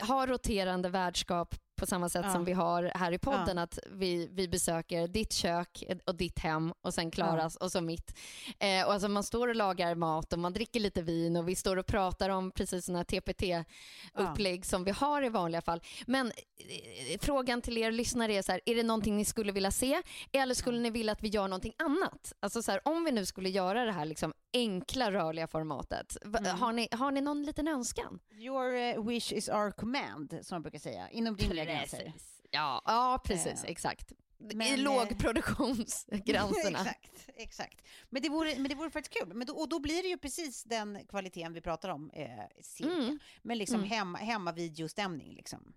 ha roterande värdskap på samma sätt ja. som vi har här i podden, ja. att vi, vi besöker ditt kök och ditt hem och sen Klaras ja. och så mitt. Eh, och alltså man står och lagar mat och man dricker lite vin och vi står och pratar om precis sådana TPT-upplägg som vi har i vanliga fall. Men eh, frågan till er lyssnare är så här, är det någonting ni skulle vilja se eller skulle ni vilja att vi gör någonting annat? Alltså så här, om vi nu skulle göra det här liksom enkla rörliga formatet, mm. har, ni, har ni någon liten önskan? Your uh, wish is our command, som man brukar säga, inom rimliga gränser. Ja, ja precis, eh. exakt. Men, I lågproduktionsgränserna. exakt, exakt. Men det vore, men det vore faktiskt kul. Men då, och då blir det ju precis den kvaliteten vi pratar om, eh, cirka. Mm. Men liksom mm. hemma, hemma videostämning liksom.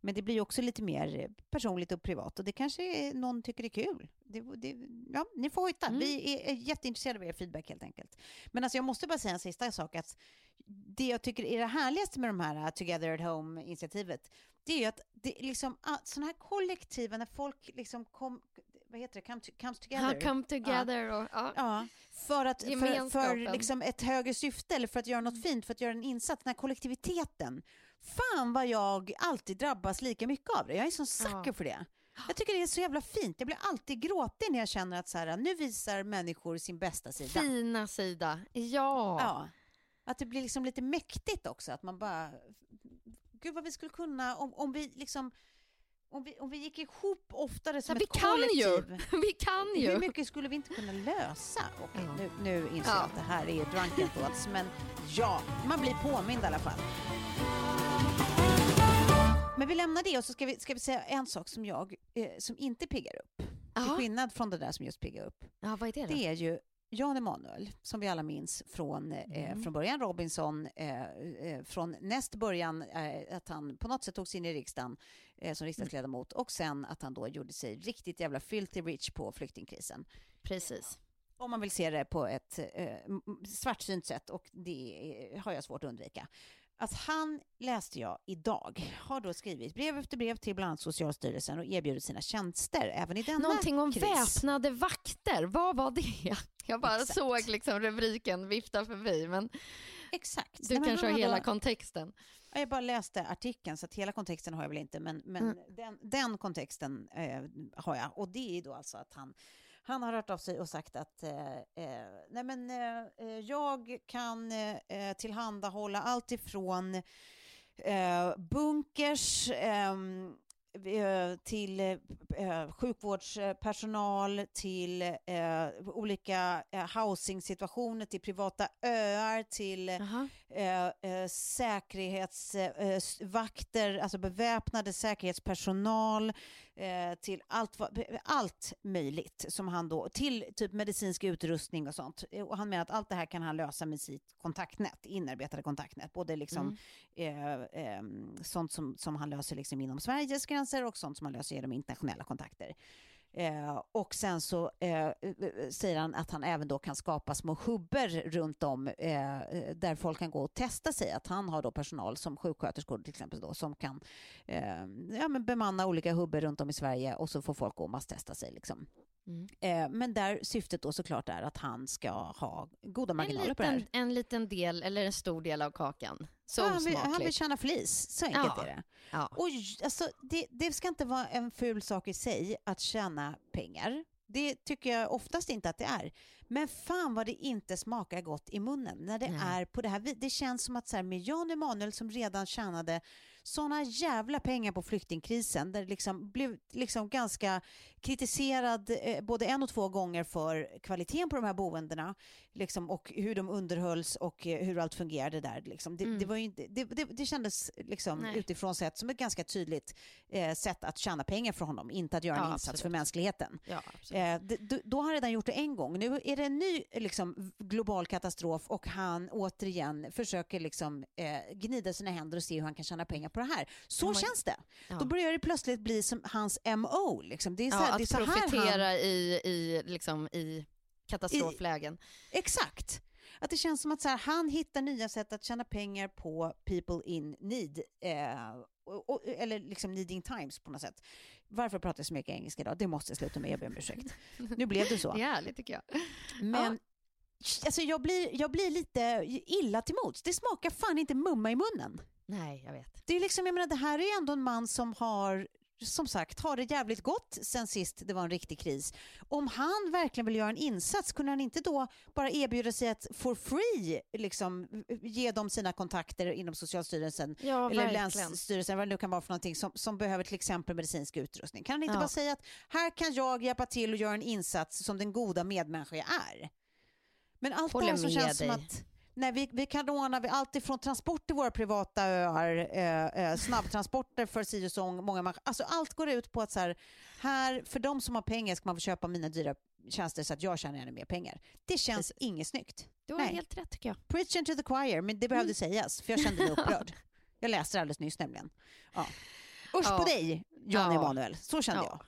Men det blir också lite mer personligt och privat och det kanske någon tycker är kul. Det, det, ja, ni får hojta. Mm. Vi är jätteintresserade av er feedback helt enkelt. Men alltså jag måste bara säga en sista sak. Att det jag tycker är det härligaste med de här Together at Home-initiativet, det är ju att det liksom, uh, sådana här kollektiva, när folk liksom kom, vad heter det, come to, comes together. come together ja. och ja. ja. För, att, för, för liksom ett högre syfte eller för att göra något fint, för att göra en insats, den här kollektiviteten fan vad jag alltid drabbas lika mycket av det. Jag är sån sucker ja. för det. Jag tycker det är så jävla fint. Jag blir alltid gråtig när jag känner att så här, nu visar människor sin bästa sida. Fina sida, ja. ja. Att det blir liksom lite mäktigt också, att man bara... Gud vad vi skulle kunna, om, om vi liksom... Om vi, om vi gick ihop oftare som ja, ett kollektiv. Kan. Vi kan ju! Hur mycket skulle vi inte kunna lösa? Okej, okay, nu, nu inser jag att det här är drunken thoughts, men ja, man blir påmind i alla fall. Men vi lämnar det och så ska vi, ska vi säga en sak som jag, eh, som inte piggar upp. Aha. Till skillnad från det där som just piggar upp. Ja, vad är det då? Det är ju Jan Emanuel, som vi alla minns från, eh, mm. från början Robinson, eh, eh, från näst början eh, att han på något sätt tog sig in i riksdagen eh, som riksdagsledamot och sen att han då gjorde sig riktigt jävla filthy rich på flyktingkrisen. Precis. Om man vill se det på ett eh, svartsynt sätt och det har jag svårt att undvika att han, läste jag idag, har då skrivit brev efter brev till bland annat Socialstyrelsen och erbjudit sina tjänster även i denna Någonting om kris. väpnade vakter, vad var det? Jag bara Exakt. såg liksom rubriken vifta förbi, men Exakt. du Nej, kanske har hela då... kontexten. Jag bara läste artikeln, så att hela kontexten har jag väl inte, men, men mm. den, den, kontexten eh, har jag. Och det är då alltså att han han har hört av sig och sagt att eh, eh nej men, eh, eh, jag kan eh, tillhandahålla allt ifrån eh, bunkers, ehm, eh, till eh, sjukvårdspersonal, till eh, olika eh, housing-situationer, till privata öar, till eh, eh, säkerhetsvakter, alltså beväpnade säkerhetspersonal, eh, till allt, allt möjligt som han då, till typ medicinsk utrustning och sånt. Eh, Och han menar att allt det här kan han lösa med sitt kontaktnät, inarbetade kontaktnät, både liksom Mm. eh, eh, sånt som, som han löser liksom inom Sveriges gränser och sånt som han löser genom internationella kontakter. Eh, och sen så eh, säger han att han även då kan skapa små hubber runt om eh, där folk kan gå och testa sig. Att han har då personal som sjuksköterskor till exempel då, som kan eh, ja, men bemanna olika hubber runt om i Sverige och så får folk gå och masstesta sig. Liksom. Mm. Eh, men där syftet då såklart är att han ska ha goda marginaler på det här. liten, en liten del, eller en stor del av kakan. Så Ja, han, vill, han vill tjäna flis, så enkelt Ja. är det. Ja. Och alltså, det, det ska inte vara en ful sak i sig att tjäna pengar. Det tycker jag oftast inte att det är. Men fan vad det inte smakar gott i munnen när det Nej. är på det här vi- Det känns som att så här, med Jan Emanuel som redan tjänade såna jävla pengar på flyktingkrisen där det liksom blev liksom ganska kritiserad eh, både en och två gånger för kvaliteten på de här boendena liksom, och hur de underhölls och eh, hur allt fungerade där. Liksom. Det, Mm. det, var inte, det, det, det kändes liksom, Nej. utifrån sett som ett ganska tydligt eh, sätt att tjäna pengar för honom, inte att göra en Ja, insats för absolut. mänskligheten. Ja. Eh, d- d- då har han redan gjort det en gång. Nu är det en ny liksom, global katastrof och han återigen försöker liksom, eh, gnida sina händer och se hur han kan tjäna pengar på det här. Så Oh känns det. Ja. Då börjar det plötsligt bli som hans MO. Liksom. Det är så, ja, här, det är att så här profitera han... i, i, liksom, i katastroflägen. Exakt. Att det känns som att så här, han hittar nya sätt att tjäna pengar på people in need. Eh, och, och, eller liksom needing times på något sätt. Varför pratar jag så mycket engelska idag? Det måste jag sluta med, jag ber om ursäkt. Nu blev det så. Det är härligt tycker jag. Men alltså, jag, blir, jag blir lite illa till mods. Det smakar fan inte mumma i munnen. Nej, jag vet. Det, är liksom, jag menar, det här är ändå en man som har som sagt, har det jävligt gott sen sist det var en riktig kris. Om han verkligen vill göra en insats, kunde han inte då bara erbjuda sig att for free liksom, ge dem sina kontakter inom Socialstyrelsen Ja, eller verkligen. Länsstyrelsen, vad det nu kan vara för någonting, som, som behöver till exempel medicinsk utrustning. Kan han inte Ja. bara säga att här kan jag hjälpa till och göra en insats som den goda medmänniska jag är? Men allt Håller det här som känns dig. som att Nej, vi, vi kan ordna vi allt ifrån transport till våra privata öar, eh, eh, snabbtransporter för si och så många människor. Alltså allt går ut på att så här, här, för de som har pengar ska man få köpa mina dyra tjänster så att jag tjänar ännu mer pengar. Det känns Precis. inget snyggt. Du har Nej. helt rätt tycker jag. Preaching to the choir, men det behövde sägas för jag kände mig upprörd. Jag läste det alldeles nyss nämligen. Ja. Usch Ja. på dig, Jan Ja. Emanuel. Så kände Ja. jag.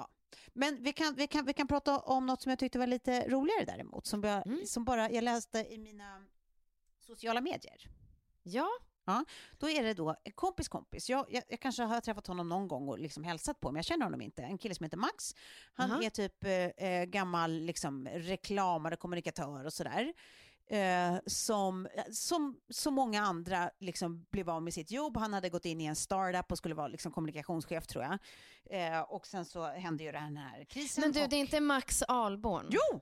Ja. Men vi kan, vi, kan, vi kan prata om något som jag tyckte var lite roligare däremot. Som, jag, Mm. som bara jag läste i mina sociala medier. Ja, Då är det då en kompis kompis. Jag, jag, jag kanske har träffat honom någon gång och liksom hälsat på, men jag känner honom inte. En kille som heter Max. Han Aha. är typ eh, eh, gammal liksom, reklamare, kommunikatör och sådär. Eh, som, som så många andra liksom blev av med sitt jobb. Han hade gått in i en startup och skulle vara liksom kommunikationschef tror jag. Eh, och sen så hände ju den här krisen. men du och... det är inte Max Ahlborn? Jo!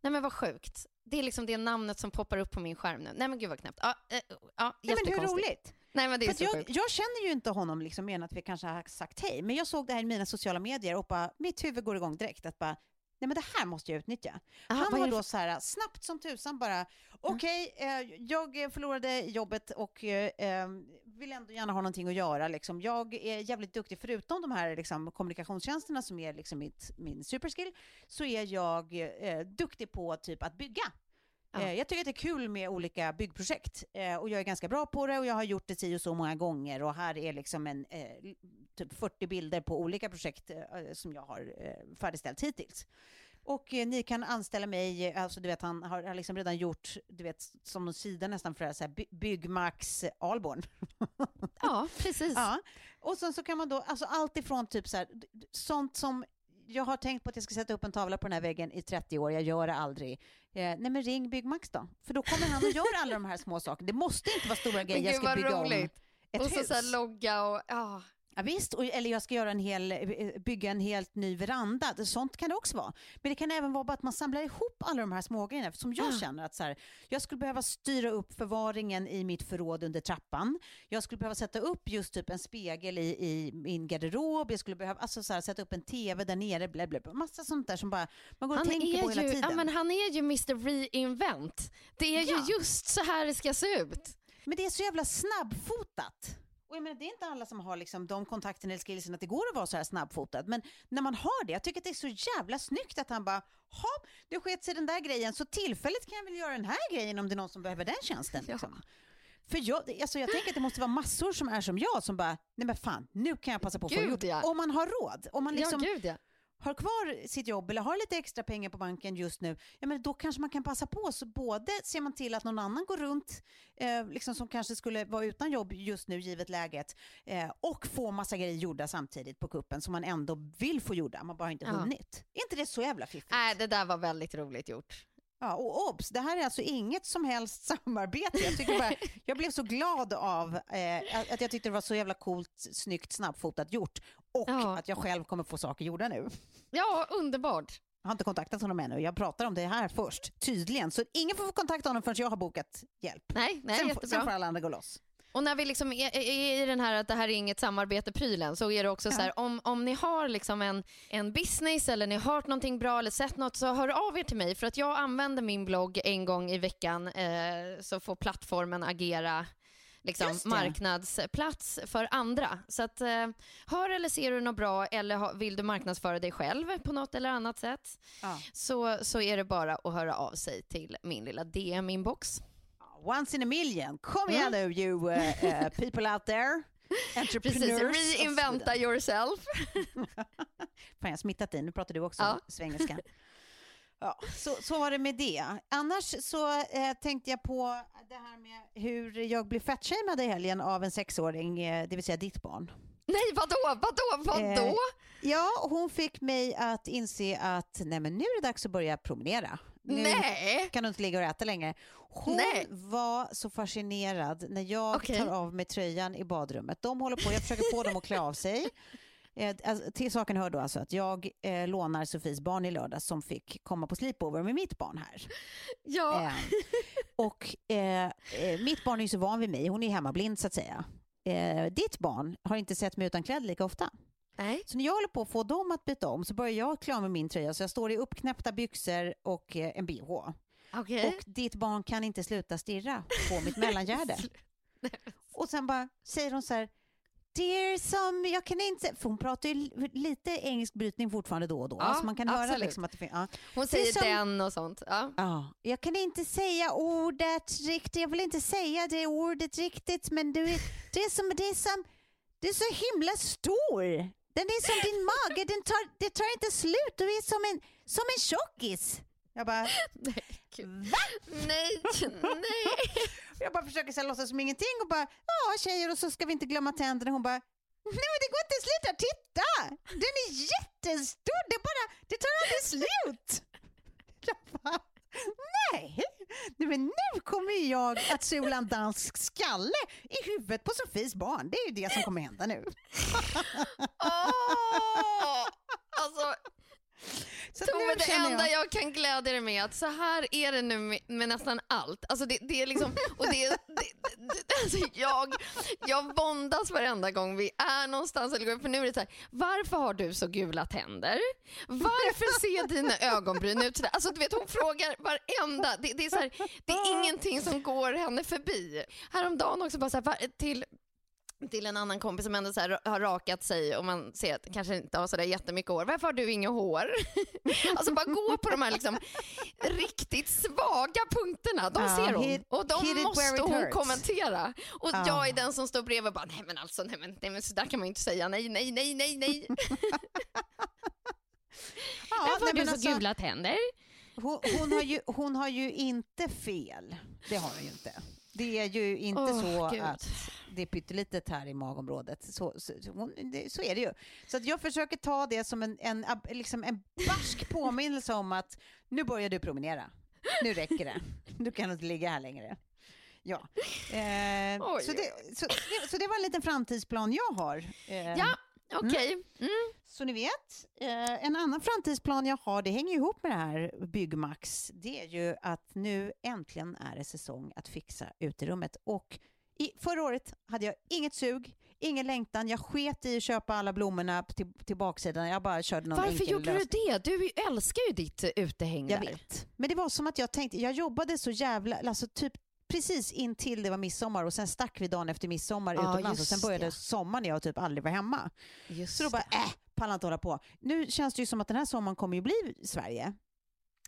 Nej men vad sjukt. Det är liksom det namnet som poppar upp på min skärm nu. Nej men gud vad knäppt. Ja, eh, ja, Nej, men hur roligt? Nej men det är så jag, sjukt. jag känner ju inte honom liksom mer än att vi kanske har sagt hej, men jag såg det här i mina sociala medier och bara, mitt huvud går igång direkt att bara, nej men det här måste jag utnyttja. Aha, Han var då så här snabbt som tusan bara, okej, eh, jag förlorade jobbet och eh, eh, vill ändå gärna ha någonting att göra. Liksom. Jag är jävligt duktig, förutom de här liksom, kommunikationstjänsterna som är liksom mitt, min superskill, så är jag eh, duktig på typ att bygga. Ja. Eh, Jag tycker att det är kul med olika byggprojekt eh, och jag är ganska bra på det och jag har gjort det si och så många gånger och här är liksom en eh, typ 40 bilder på olika projekt som jag har färdigställt hittills. Och eh, ni kan anställa mig, eh, alltså du vet han har, har liksom redan gjort, du vet som en sida nästan för det här, så här By- Byggmax Alborn. Ja, precis. Ja, och sen så kan man då, alltså allt ifrån typ så här, sånt som jag har tänkt på att jag ska sätta upp en tavla på den här väggen i 30 år, jag gör det aldrig. Eh, nej men ring Byggmax då, för då kommer han och gör alla de här små sakerna. Det måste inte vara stora grejer, jag ska bygga om roligt. ett och så, hus. så här logga och ja. Ja, visst, eller jag ska göra en hel, eh, bygga en helt ny veranda. Sånt kan det också vara. Men det kan även vara att man samlar ihop alla de här smågrejerna. Som jag Ah. känner att så här, jag skulle behöva styra upp förvaringen i mitt förråd under trappan. Jag skulle behöva sätta upp just typ en spegel i, i min garderob. Jag skulle behöva alltså så här, sätta upp en tv där nere. Bla, bla, bla. Massa sånt där som bara man går och Han tänker på är, hela ju, tiden. ja, men han är ju Mr Reinvent. Det är Ja. ju just så här det ska se ut. Men det är så jävla snabbfotat. Och jag menar, det är inte alla som har liksom de kontakterna eller skillsen att det går att vara så här snabbfotad. Men när man har det, jag tycker att det är så jävla snyggt att han bara, ha, det sket sig den där grejen, så tillfälligt kan jag väl göra den här grejen om det är någon som behöver den tjänsten. Liksom. För jag, alltså jag tänker att det måste vara massor som är som jag som bara, nej men fan, nu kan jag passa på att få gjort. ja. Om man har råd. Om man liksom ja, gud ja. Har kvar sitt jobb eller har lite extra pengar på banken just nu, ja, men då kanske man kan passa på. Så både ser man till att någon annan går runt, eh, liksom som kanske skulle vara utan jobb just nu givet läget, eh, och få massa grejer gjorda samtidigt på kuppen som man ändå vill få gjorda, man bara inte Ja. hunnit. Är inte det så jävla fiffigt? Nej, det där var väldigt roligt gjort. Ja, och obs, det här är alltså inget som helst samarbete. Jag, tycker bara, jag blev så glad av eh, att jag tyckte det var så jävla coolt, snyggt, snabbfotat gjort och Ja. att jag själv kommer få saker gjorda nu. Ja, underbart. Jag har inte kontaktat honom ännu. Jag pratar om det här först, tydligen. Så ingen får kontakta honom förrän jag har bokat hjälp. Nej, nej sen, jättebra. sen får alla andra gå loss. Och när vi liksom är, är, i den här att det här är inget samarbete-prylen så är det också så här, om, om ni har liksom en, en business eller ni har hört någonting bra eller sett något så hör av er till mig för att jag använder min blogg en gång i veckan eh, så får plattformen agera liksom, marknadsplats för andra. Så att, eh, hör eller ser du något bra eller ha, vill du marknadsföra dig själv på något eller annat sätt Ja. så, så är det bara att höra av sig till min lilla DM-inbox. Once in a million. Kom Mm. igen nu you uh, uh, people out there. Precis, Entrepreneurs. reinventa yourself. Fan, jag har smittat dig. Nu pratar du också Ja. svengelska. Ja, så, så var det med det. Annars så eh, tänkte jag på det här med hur jag blev fatshamead i helgen av en sexåring, eh, det vill säga ditt barn. Nej, vadå, vadå, vadå? Eh, Ja, hon fick mig att inse att nej men nu är det dags att börja promenera. Nu Nej! kan du inte ligga och äta längre. Hon Nej. var så fascinerad när jag Okej. tar av mig tröjan i badrummet. De håller på, jag försöker få dem att klä av sig. Eh, alltså, till saken hör då alltså att jag eh, lånar Sofies barn i lördag som fick komma på sleepover med mitt barn här. Ja, Eh, och eh, eh, mitt barn är ju så van vid mig, hon är hemmablind så att säga. Ditt barn har inte sett mig utan kläder lika ofta. Nej. Så när jag håller på att få dem att byta om så börjar jag klä med min tröja så jag står i uppknäppta byxor och eh, en bh. Okej. Och ditt barn kan inte sluta stirra på mitt mellangärde. Och sen bara säger hon så här, det är som, jag kan inte, för hon pratar ju li- lite engelsk brytning fortfarande då och då. Ja, så man kan höra absolut. liksom att det finns, ja. Hon säger som- den och sånt. Ja. Ja, jag kan inte säga ordet riktigt, jag vill inte säga det ordet riktigt men du, det, är som, det, är som, det är så himla stor. Den är som din mage, den tar, det tar inte slut, du är som en, som en tjockis. Jag bara, Nej, gud. va? nej, nej. Jag bara försöker så här, låtsas som ingenting och bara, ja tjejer och så ska vi inte glömma tänderna. Hon bara, nej men det går inte, sluta titta! Den är jättestor, det bara, det tar aldrig slut. Jag bara, nej, nej men nu kommer jag att sula en dansk skalle i huvudet på Sofies barn. Det är ju det som kommer hända nu. oh! Alltså, så Tove, det enda jag kan glädja dig med är att så här är det nu med, med nästan allt. Alltså det, det är liksom, och det, det, det, alltså jag, jag våndas varenda gång vi är någonstans. Eller går- för nu är det så här, varför har du så gula tänder? Varför ser dina ögonbryn ut sådär? Alltså du vet hon frågar varenda, det, det är så här, det är ingenting som går henne förbi. Häromdagen också bara så här, till till en annan kompis som ändå så här, har rakat sig och man ser att kanske inte har sådär jättemycket hår. Varför har du inget hår? alltså bara gå på de här liksom riktigt svaga punkterna. De ser hon och de måste hon kommentera. Och Ja. jag är den som står bredvid och bara, nej men alltså, nej men, nej, men så där kan man ju inte säga, nej, nej, nej, nej, nej. Ja, Varför har du så alltså, gula tänder? hon, hon, har ju, hon har ju inte fel. Det har hon ju inte. Det är ju inte Åh, så Gud. att det är pyttelitet här i magområdet. Så, så, så, är det ju. Så att jag försöker ta det som en, en, liksom en barsk påminnelse om att nu börjar du promenera. Nu räcker det. Du kan inte ligga här längre. Ja. Eh, så, det, så, det, så det var en liten framtidsplan jag har. Eh, Ja, okej. Mm. Så ni vet, eh, en annan framtidsplan jag har, det hänger ihop med det här Byggmax, det är ju att nu äntligen är det säsong att fixa uterummet. Och i, förra året hade jag inget sug, ingen längtan, jag sket i att köpa alla blommorna till, till baksidan, jag bara körde någon Varför gjorde du lösning. det? Du älskar ju ditt eh, utehäng Jag vet. Men det var som att jag tänkte, jag jobbade så jävla, alltså typ precis intill det var midsommar och sen stack vi dagen efter midsommar Ja, utomlands och sen började det. sommaren jag typ aldrig var hemma. Just Så då bara, äh, pallar inte hålla på. Nu känns det ju som att den här sommaren kommer ju bli Sverige.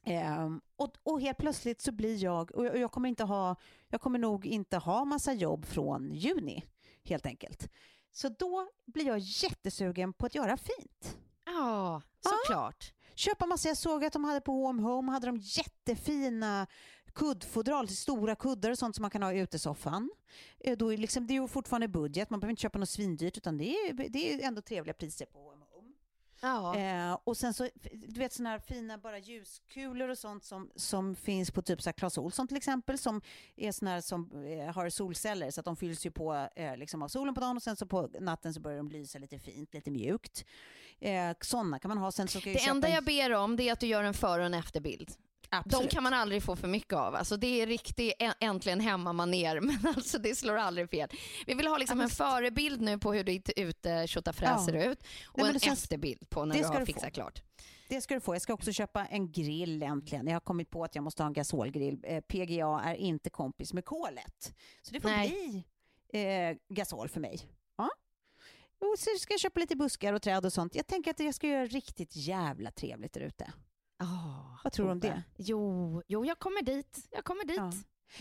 Ehm, och, och helt plötsligt så blir jag, och jag, och jag kommer inte ha, jag kommer nog inte ha massa jobb från juni, helt enkelt. Så då blir jag jättesugen på att göra fint. Ja, såklart. Köpa massa, jag såg att de hade på Home Home, hade de jättefina kuddfodral, stora kuddar och sånt som man kan ha i utesoffan. Eh, Då är liksom, det är ju fortfarande budget, man behöver inte köpa något svindyrt utan det är, det är ändå trevliga priser på Home. Ja. Eh, och sen så, du vet sådana här fina bara ljuskulor och sånt som, som finns på typ så här Clas Ohlson till exempel, som är sådana här som eh, har solceller så att de fylls ju på eh, liksom av solen på dagen och sen så på natten så börjar de lysa lite fint, lite mjukt. Eh, sådana kan man ha. Sen så jag Det enda en- jag ber om det är att du gör en före och en efterbild. De Absolut. kan man aldrig få för mycket av. Alltså det är riktigt äntligen hemmamaner, men alltså det slår aldrig fel. Vi vill ha liksom Ja, en förebild nu på hur ditt ute tjotafräs ser ut och men en känns- efterbild på när det du har fixat klart. Det ska du få. Jag ska också köpa en grill äntligen. Jag har kommit på att jag måste ha en gasolgrill. Eh, PGA är inte kompis med kolet. Så det får Nej. bli eh, gasol för mig. Ja. Och så ska jag köpa lite buskar och träd och sånt. Jag tänker att jag ska göra riktigt jävla trevligt där ute. Oh, Vad tror du om det? Jo, jo, jag kommer dit. Jag kommer dit. Ja.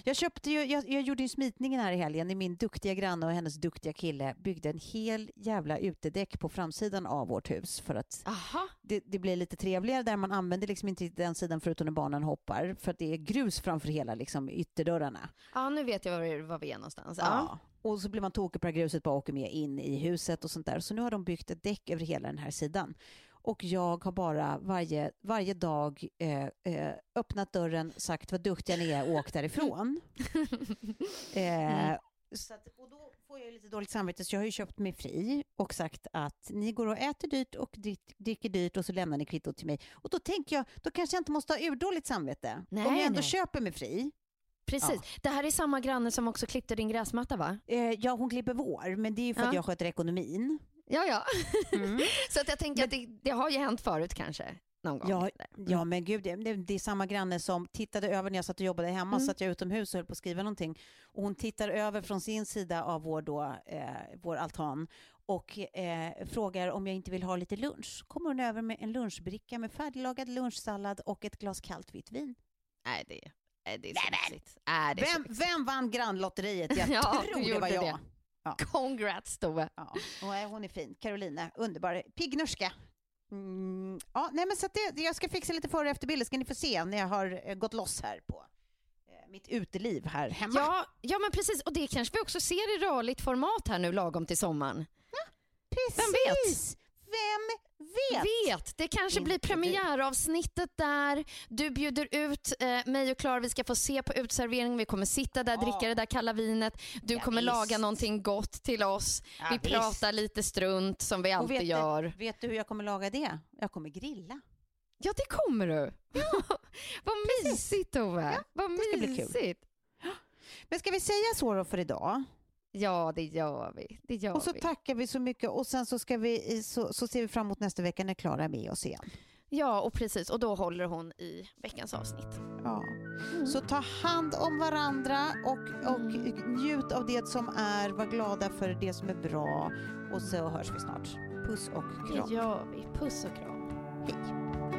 Jag, köpte ju, jag, jag gjorde ju smitningen här i helgen min duktiga granne och hennes duktiga kille byggde en hel jävla utedäck på framsidan av vårt hus för att det, det blir lite trevligare där man använder liksom inte den sidan förutom när barnen hoppar för att det är grus framför hela liksom ytterdörrarna. Ja, nu vet jag var, vi- var vi är någonstans. Ja. Ja. Och så blir man tokig på det här gruset bara åker med in i huset och sånt där. Så nu har de byggt ett däck över hela den här sidan. Och jag har bara varje, varje dag eh, eh, öppnat dörren, sagt vad duktiga ni är och åkt därifrån. eh, så att, och då får jag lite dåligt samvete så jag har ju köpt mig fri och sagt att ni går och äter dyrt och drick- dricker dyrt och så lämnar ni kvittot till mig. Och då tänker jag, då kanske jag inte måste ha urdåligt samvete. Nej, om jag ändå nej. köper mig fri. Precis. Det här är samma granne som också klippte din gräsmatta va? Eh, ja, hon klipper vår, men det är ju för Ja. att jag sköter ekonomin. Ja, ja. Mm. Så att jag tänker att det, det har ju hänt förut kanske. Någon gång. Ja, ja, men gud, det, det, är samma granne som tittade över när jag satt och jobbade hemma, Mm. satt jag utomhus och höll på att skriva någonting. Och hon tittar över från sin sida av vår, då, eh, vår altan och eh, frågar om jag inte vill ha lite lunch. kommer hon över med en lunchbricka med färdiglagad lunchsallad och ett glas kallt vitt vin. Nej, det, nej, det är sexigt. Nej, det är Vem, sexigt. vem vann grannlotteriet? Jag Ja, tror det var jag. det. Congrats Tove. Ja, och, eh, hon är fin. Caroline, underbar. Piggnorska. Mm, ja, nej, men så det, jag ska fixa lite före och efterbilder ska ni få se när jag har eh, gått loss här på eh, mitt uteliv här hemma. Ja, ja, men precis. Och det kanske vi också ser i rörligt format här nu lagom till sommaren. Precis! Vem vet? Vet, det kanske blir du. premiäravsnittet där. Du bjuder ut eh, mig och Klara, vi ska få se på utserveringen. Vi kommer sitta där, Ja. dricka det där kalla vinet. Du Ja, kommer visst. laga någonting gott till oss. Ja, vi visst. pratar lite strunt som vi alltid vet, gör. Du, vet du hur jag kommer laga det? Jag kommer grilla. Ja, det kommer du. Vad mysigt Tove. Ja, Vad det ska bli kul. mysigt. Men ska vi säga så då för idag? Ja, det gör vi. Det gör Och så vi. tackar vi så mycket och sen så, ska vi, så, så ser vi fram emot nästa vecka när Klara är med oss igen. Ja, och precis. Och då håller hon i veckans avsnitt. Ja. Så ta hand om varandra och, och njut av det som är. Var glada för det som är bra. Och så hörs vi snart. Puss och Det kram. gör vi. Puss och kram. Hej.